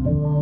Bye.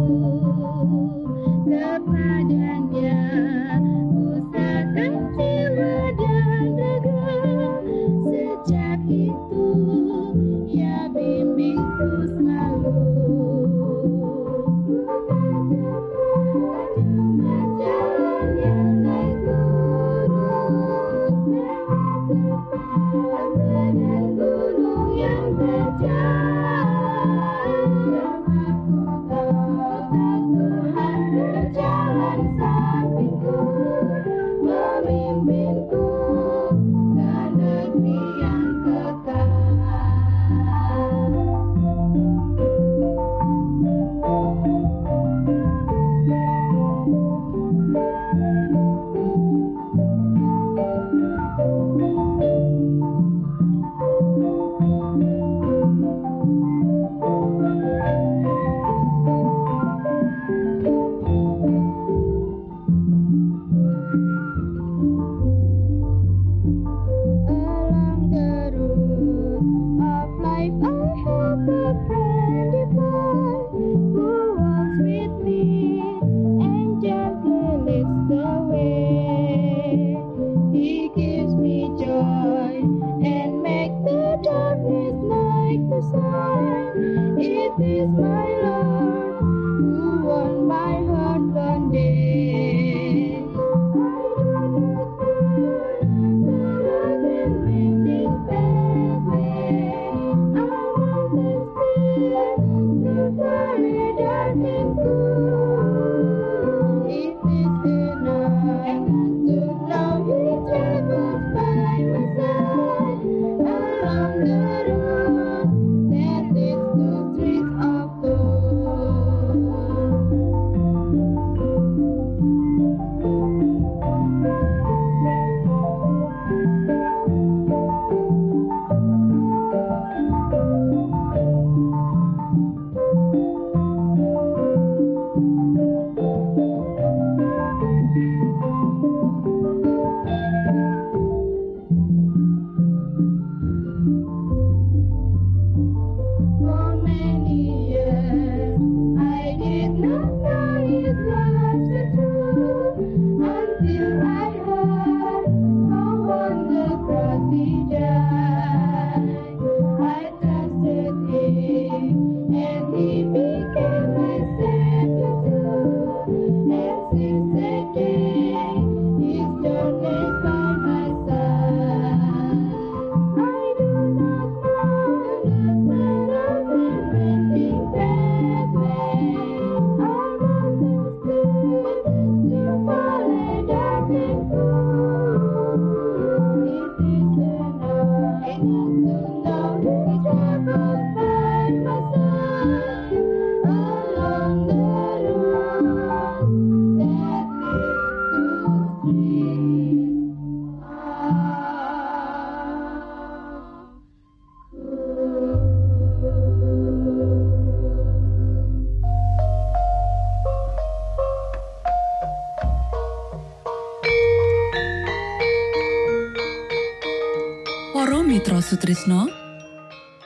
Para Mitra Sutrisno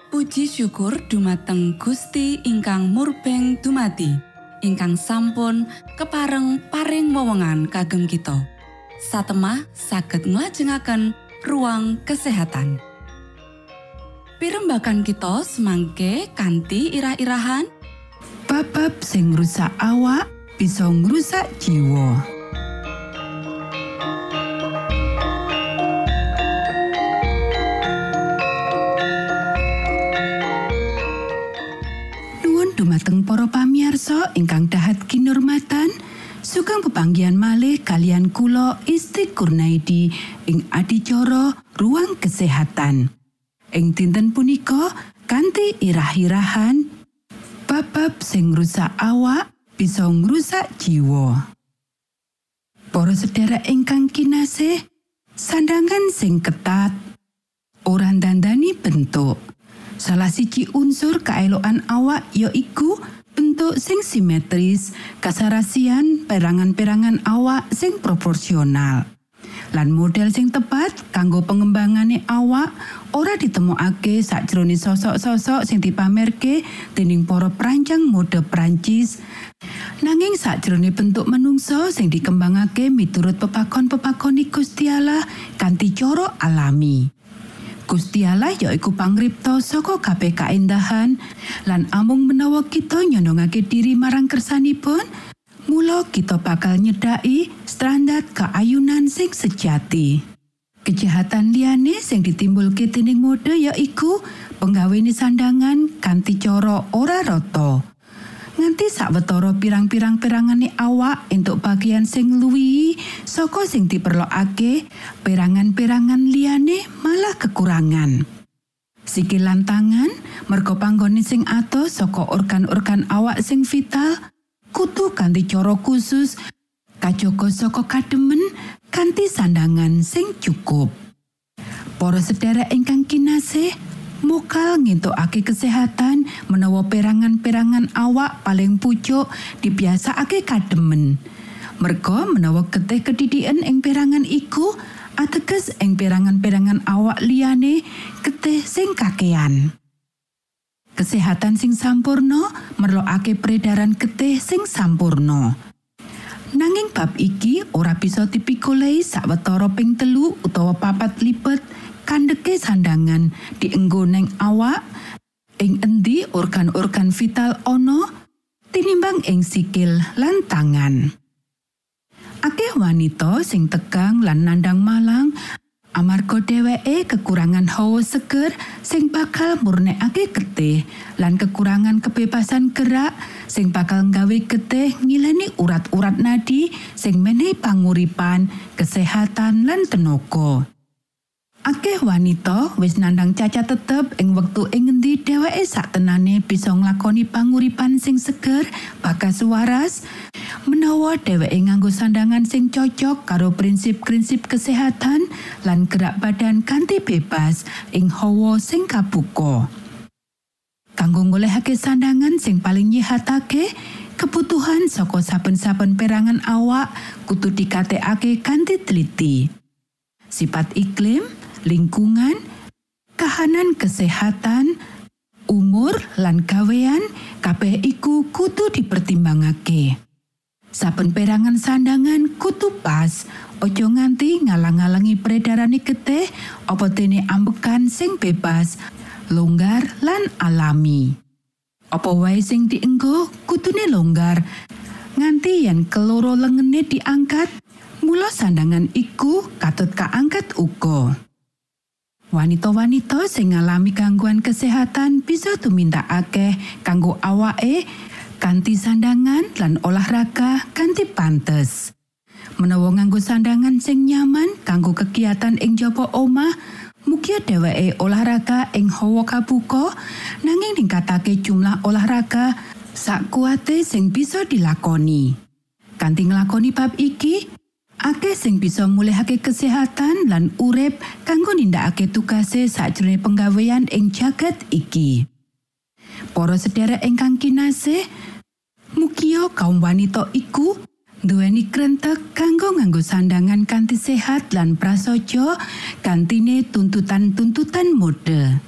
Puji syukur dumateng Gusti ingkang murbeng dumati ingkang sampun kepareng paring wewenngan kagem kita. Satemah saged nglajengaken ruang kesehatan. Pirembakan kita semangke kanthi irah-irahan. Babab sing ngrusak awak bisa ngrusak jiwa. Dumateng para pamirsa ingkang dahat kinurmatan, sugeng pepanggihan malih kalian kula Isti Kurnaidi ing adicara ruang kesehatan. Ing dinten punika kanthi irah-irahan babab sing ngrusak awak bisa ngrusak jiwa. Para sedherek ingkang kinasih, sandangan sing ketat ora ndandani bentuk. Salah siji unsur kaelokan awak yaiku bentuk sing simetris, kasarasian perangan-perangan awak sing proporsional. Lan model sing tepat kanggo pengembangane awak ora ditemokake sakjroning sosok-sosok sing dipamerke dening para perancang mode Prancis. Nanging sakjroning bentuk menungso sing dikembangake miturut pepakon-pepakon Gusti Allah kanthi cara alami. Gusti Allah yaiku pangripta saka kabeh kaendahan lan amung menawa kita nyondongake diri marang kersanipun mula kita bakal nyedaki standar keayunan sing sejati. Kejahatan liyane sing ditimbulke dening mode yaiku penggawene sandangan kanthi cara ora rata. Nganti sawetara pirang-pirang perangane awak entuk bagian sing luwihi saka sing diperlokake, perangan-perangan liyane malah kekurangan. Sikil lan tangan merga panggone sing atos saka organ-organ awak sing vital kutu kanthi cara khusus kajaga saka kademen kanthi sandangan sing cukup. Para sedherek ingkang kinasih, mokal ngentokake kesehatan menawa perangan-perangan awak paling pucuk dibiasakake kademen. Merga menawa getih kedidikan ing perangan iku ateges ing perangan-perangan awak liyane getih sing kakean. Kesehatan sing sampurna merlokake peredaran getih sing sampurna. Nanging bab iki ora bisa dipikulehi sawetara ping telu utawa papat lipat kandeke sandangan dienggo neng awak ing endi organ-organ vital ana tinimbang ing sikil lan tangan. Akeh wanita sing tegang lan nandang malang amarga dheweke kekurangan hawa seger sing bakal murnekake getih lan kekurangan kebebasan gerak sing bakal nggawe getih ngileni urat-urat nadi sing menehi panguripan, kesehatan lan tenaga. Akeh wanita wis nandang cacat tetep ing wektu ing ngendi dheweke saktenane bisa nglakoni panguripan sing seger, bakas waras, menawa dheweke nganggo sandangan sing cocok karo prinsip-prinsip kesehatan lan gerak badan kanthi bebas ing hawa sing kabuka. Kanggo golekake sandangan sing paling nyihatake, kebutuhan saka saben-saben perangan awak kudu dikatekake kanthi teliti. Sifat iklim, lingkungan, kahanan kesehatan, umur lan gawean kabeh iku kudu dipertimbangake. Saben perangan sandangan kudu pas, ojo nganti ngalang-alangi peredarane getih apa dene ambekan sing bebas, longgar lan alami. Apa wae sing dienggo kudune longgar, nganti yen keloro lengene diangkat, mula sandangan iku katut kaangkat uga. Wanita-wanita sing ngalami gangguan kesehatan bisa tuminta akeh kanggo awake kanthi sandangan lan olahraga kanthi pantes. Menawa nganggo sandangan sing nyaman kanggo kegiatan ing jaba omah, mugia dheweke olahraga ing hawa kabuka nanging ningkatake jumlah olahraga sak kuate sing bisa dilakoni. Kanthi nglakoni bab iki, akeh sing bisa mulihake kesehatan lan urip kanggo nindakake tugase sakjroning penggawean ing jagat iki. Para sedherek ingkang kinasih, mugia kaum wanita iku duweni krentek kanggo nganggo sandangan kanthi sehat lan prasaja kantine tuntutan-tuntutan mode.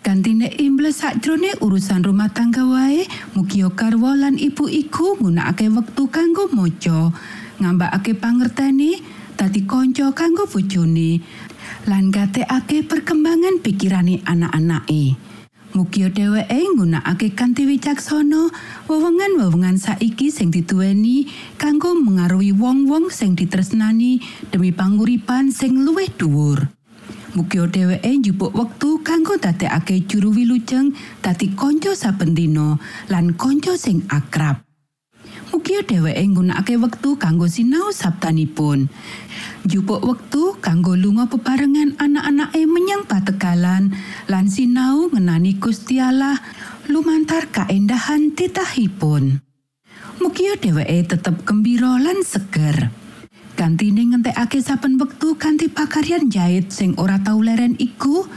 Kantine imbles sakjroning urusan rumah tangga wae, mugia garwa lan ibu iku nggunakake wektu kanggo maca, ngambakake pangerteni, dadi kanca kanggo bojone, lan gatekake perkembangan pikirane anak-anake. Mugia dheweke nggunakake kanthi wicaksana wewengan-wewengan saiki sing dituweni kanggo mengaruhi wong-wong sing ditresnani demi panguripan sing luwih dhuwur. Mugia dheweke njupuk wektu kanggo dadekake juru wilujeng dadi kanca saben dina lan kanca sing akrab. Mugia dheweke nggunakake wektu kanggo sinau sabtanipun. Njupuk wektu kanggo lunga bebarengan anak-anake menyang pategalan lan sinau ngenani Gusti Allah lumantar kaendahan titahipun. Mugia dheweke tetep gembira lan seger. Gantine ngentekake saben wektu kanthi pakaryan jahit sing ora tau leren iku,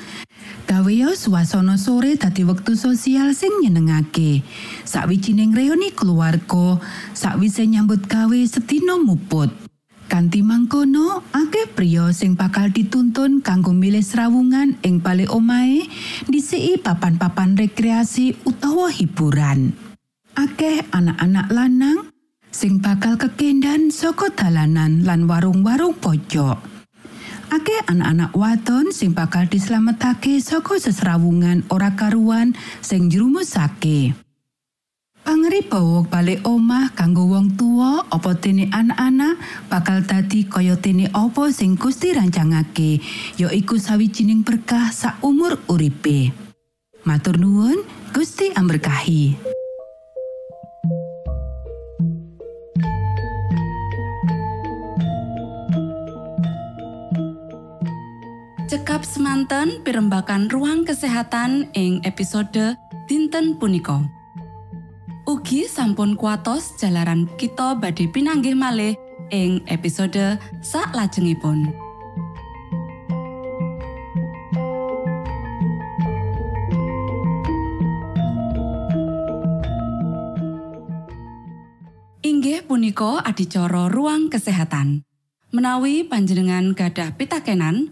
gawe yo swasana sore dadi wektu sosial sing nyenengake. Sawijining reuni keluarga, sakwise nyambut gawe sedina muput. Kanthi mangkono, akeh priya sing bakal dituntun kanggo milih srawungan ing bali omahe, disiki papan-papan rekreasi utawa hiburan. Akeh anak-anak lanang sing bakal kekendan saka dalanan lan warung-warung pojok. Akeh anak-anak wadon sing bakal dislametake saka sesrawungan ora karuan sing njrumusake. Pangribawa balik omah kanggo wong tua apa dene anak-anak bakal dadi kaya dene apa sing Gusti rancangake yaiku sawijining berkah sak umur uripe. Matur nuwun, Gusti amberkahi. Cekap semanten pimbakan ruang kesehatan ing episode dinten punika. Ugi sampun kuatos jalaran kita badhe pinanggih malih ing episode sak lajengipun. Inggih punika adicara ruang kesehatan. Menawi panjenengan gadah pitakenan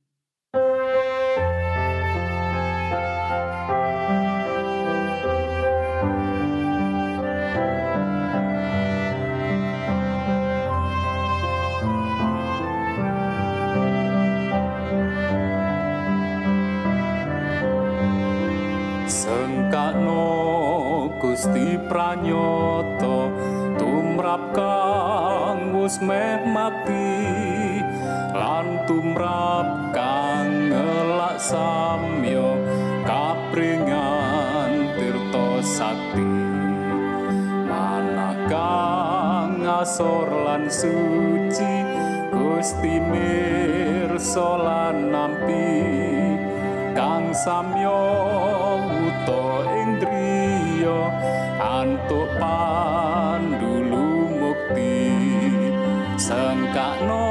Sengkakno Gusti pranyata tumrap kang wis meh mati lan tumrap kang ngelak samya kapringan tirta sakti. Manakang asor lan suci Gusti mirsa lan nampi kang samyo uta indriya antuk pandulu mukti. Sengkakno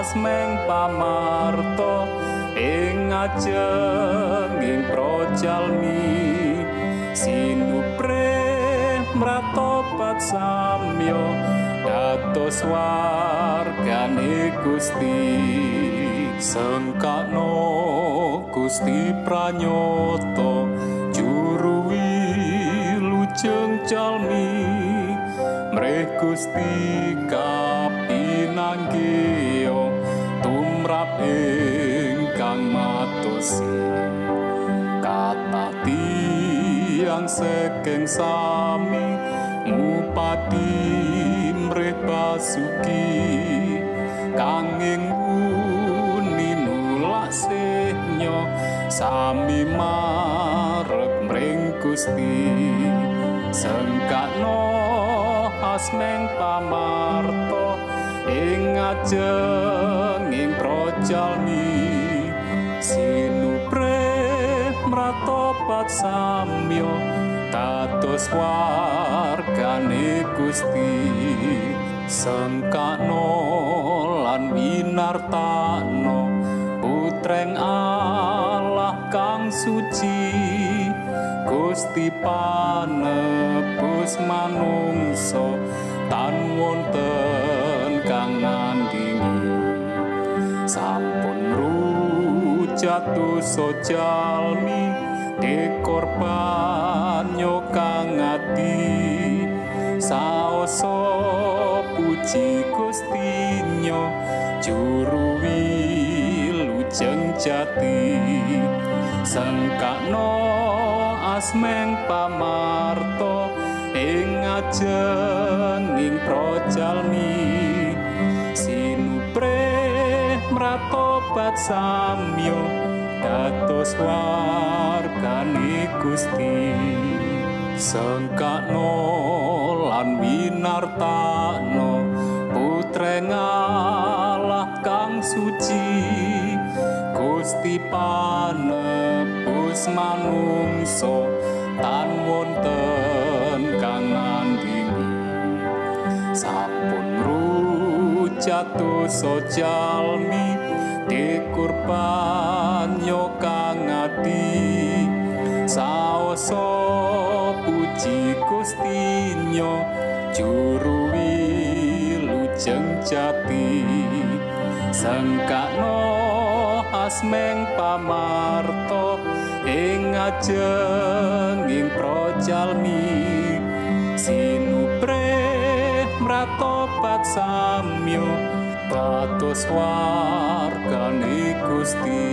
asmeng pamarto ing ajenging projalmi sinupre mratobat samyo dados wargane Gusti sengkakno Gusti pranyata juru wilujeng jalmi mreh Gusti kapinanggih tumrap ingkang matosi. Kata tiang sekeng sami ngupati mreh basuki. Kanging sami marep mring Gusti sengkakno asmeng pamarto ing ajenging projalmi sinupre mratobat samyo dados wargane Gusti. Sengkakno lan winartano putreng suci. Gusti panebus manungso tan wonten kang nandingi sampun rujatuh sojalmi dekorban nyokang ati. Saoso puji gustinyo juru wilujeng jati sengkakno asmeng pamarto ing ajenging projalmi. Sinupre mratobat samyo dados wargane Gusti. Sengkakno lan winartano putreng Allah kang suci Gusti panebus manungso tan wonten kang nandingi sampun rujatuh sojalmi dikurban nyokang ati saoso puji gustinyo juru wilujeng jati. Sengkakno asmeng pamarto ing ajenging projalmi sinupre mratobat samyo dados wargane Gusti.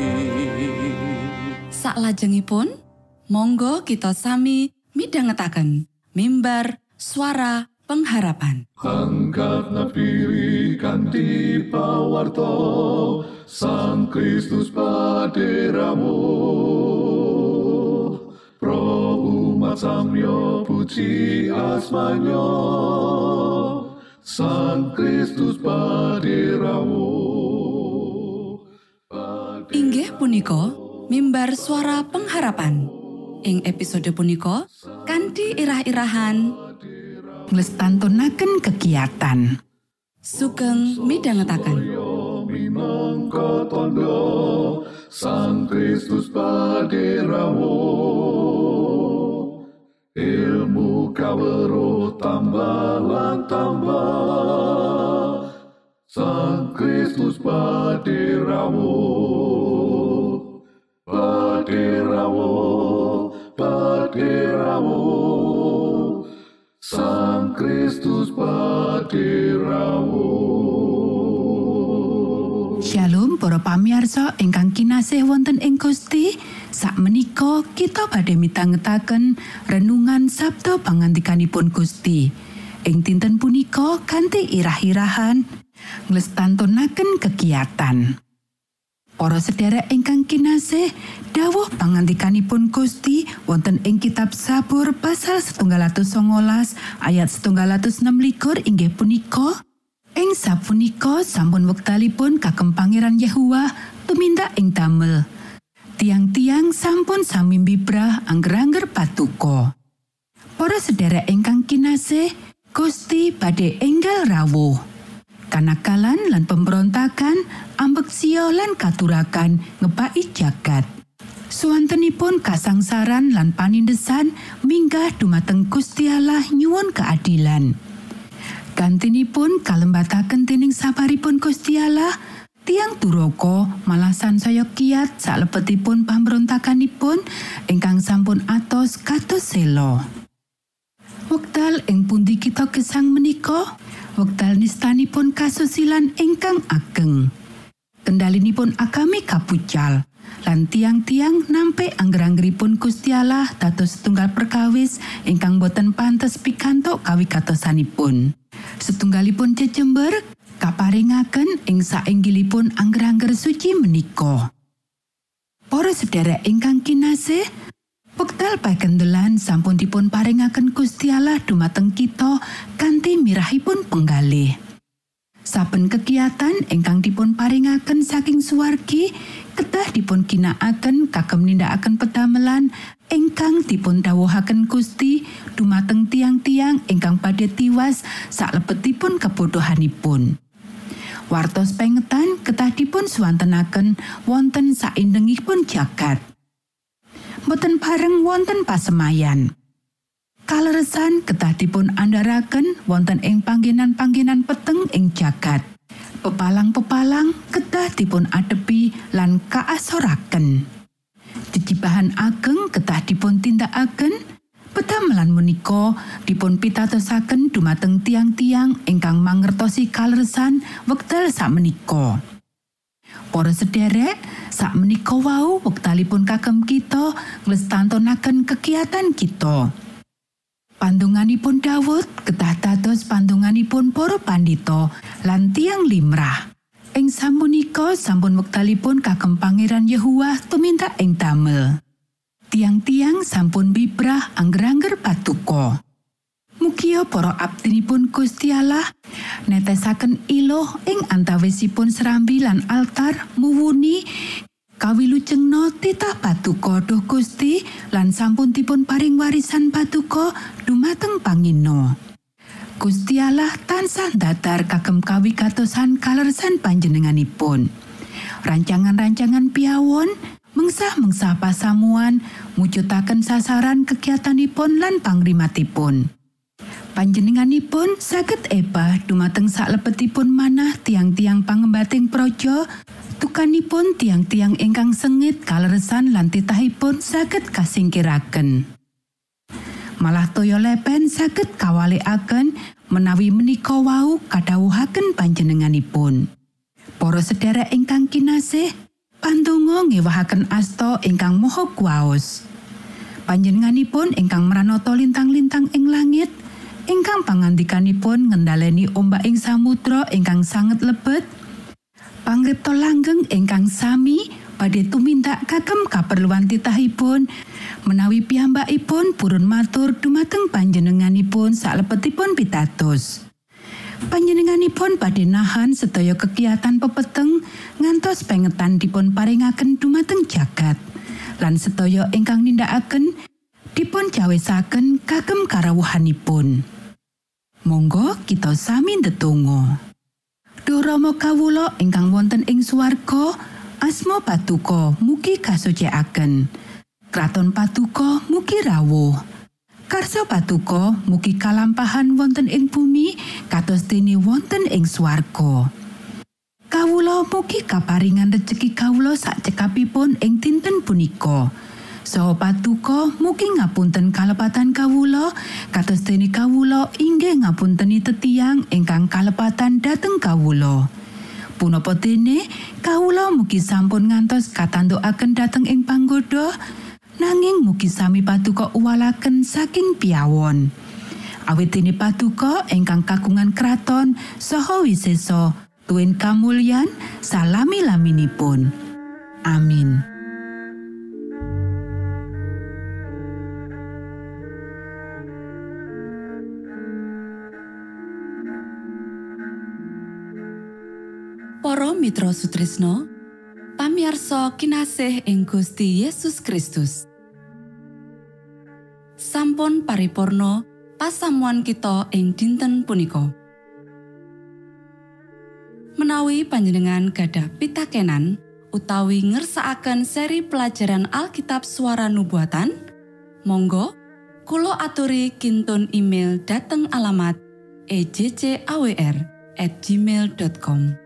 Saklajengipun, monggo kita sami midhangetaken mimbar suara pengharapan. Angkat nafiri kanti pawarto Sang Kristus paderamu Pro umat samyo puji asmanyo Sang Kristus paderamu Inggih punika mimbar suara pengharapan. Ing episode punika kanthi irah-irahan nglestantunaken kegiatan. Sugeng midhangetaken. minangka Sang Kristus paderamu ilmu kawero tambah tambah. Sang Kristus paderawo Paderawo Paderawo Sang Kristus paderawo Shalom para pamirsa ingkang kinasih wonten ing Gusti. Sakmenika kita badhe mitangetaken renungan Sabda pangandikanipun Gusti. Ing dinten punika kanthi irah-irahan nglestantunaken kegiatan. Para sedherek ingkang kinasih, dawuh pangandikanipun Gusti wonten ing kitab Sabur pasal 119 ayat 126 inggih punika Ing sapunika sampun wektalipun kagem Pangeran Yehuwa tumindak ing damel. Tiang-tiang sampun sami bibrah angger-angger patuko. Para sedherek ingkang kinasih, Gusti badhe enggal rawuh. Kanakalan lan pemberontakan, ambeksio lan katurakan ngebaki jagat. Suwantenipun kasangsaran lan panindesan minggah dumateng Gusti Allah nyuwun keadilan. Gantinipun kalembataken sabaripun Gusti Allah, tiang Duroko malasan saya kiat salebetipun pamberontakanipun ingkang sampun atos kados selo. Wekdal ing pundi kita gesang menika, wekdal nistanipun kasusilan ingkang ageng. Kendalinipun agami kapucal, lan tiang-tiang nampe angger-anggeripun Gusti Allah dados setunggal perkawis ingkang boten pantes pikantuk kawigatosanipun. Setunggalipun cecember kaparingaken ing sainggilipun angger-angger suci menika. Para sedherek ingkang kinasih, wekdal pagendelan sampun dipun paringaken Gusti Allah dumateng kita kanthi mirahipun penggalih. Saben kegiatan ingkang dipun paringaken saking suwargi kedah dipun ginakaken kagem nindakaken pedamelan ingkang dipun dawuhaken Gusti dumateng tiang-tiang ingkang badhe tiwas salebetipun kebodohanipun. Wartos pengetan kedah dipun swantenaken wonten saindengipun jagat. Boten bareng wonten pasemayan. Kaleresan kedah dipun andharaken wonten ing panggenan-panggenan peteng ing jagat. Pepalang-pepalang kedah dipun adepi lan kaasoraken. Jejibahan ageng kedah dipun tindakaken, pedamelan menika dipun pitatosaken dumateng tiang-tiang ingkang mangertosi kaleresan wekdal sakmenika. Para sederek, sakmenika wau wektalipun kagem kita nglestantunaken kegiatan kita. Pandunganipun Daud kedah dados pandunganipun para pandito lan tiang limrah. Ing samunika sampun wektalipun kagem Pangeran Yehuwa tumindak ing damel. Tiang-tiang sampun bibrah angger-angger patuko. Mugia para abdinipun Gusti Allah netesaken iloh ing antawisipun serambi lan altar muwuni kawilujengna titah patuko duh Gusti lan sampun dipun paring warisan patuko dumateng pangino. Gusti Allah tansah datar kagem kawigatosan kalersan panjenenganipun. Rancangan-rancangan piawon mengsah-mengsah pasamuan mujudaken sasaran kegiatanipun lan pangrimatipun. Panjenenganipun saged eba dumateng salebetipun manah tiang-tiang pangembating projo tukanipun tiang-tiang ingkang sengit kaleresan lan titahipun saged kasingkiraken. Malah toyo lepen saged kawalikaken menawi menika wau kadhawuhaken panjenenganipun. Para sedherek ingkang kinasih, pandonga ngewahaken asta ingkang moho kuwaos. Panjenenganipun ingkang mranata lintang-lintang ing langit, ingkang pangandikanipun ngendhaleni ombak ing samudra ingkang sanget lebet, pangripta langgeng ingkang sami badhe tumindak kagem kaperluan titahipun menawi piyambakipun purun matur dumateng panjenenganipun salebetipun pitados. Panjenenganipun badhe nahan sedaya kegiatan pepeteng ngantos pengetan dipun paringaken dumateng jagat. Lan sedaya ingkang nindakaken dipun jawesaken kagem karawuhanipun. Monggo kita sami ndedonga. Duh Rama kawula ingkang wonten ing swarga, asma patuko mugi kasucikaken. Kraton patuko mugi rawuh. Karso patuko mugi kalampahan wonten ing bumi kados dene wonten ing swarga. Kawula mugi kaparingan rejeki kawula sak cekapipun ing dinten punika. Saha patuko mugi ngapunten kalepatan kawula kados dene kawula inggih ngapunteni tetiang ingkang kalepatan dhateng kawula. Punapa dene kawula mugi sampun ngantos katantukaken dhateng ing panggoda nanging mugi sami patuko uwalaken saking piawon. Awit dene patuko ingkang kagungan kraton saha wisesa tuwin kamulyan salami-laminipun. Amin. Para Mitra Sutrisno, pamiarsa kinasih ing Gusti Yesus Kristus. Sampun paripurna pasamuan kita ing dinten punika. Menawi panjenengan gadah pitakenan utawi ngersakaken seri pelajaran Alkitab suara nubuatan, monggo kulo aturi kintun email dateng alamat ejcawr at gmail.com.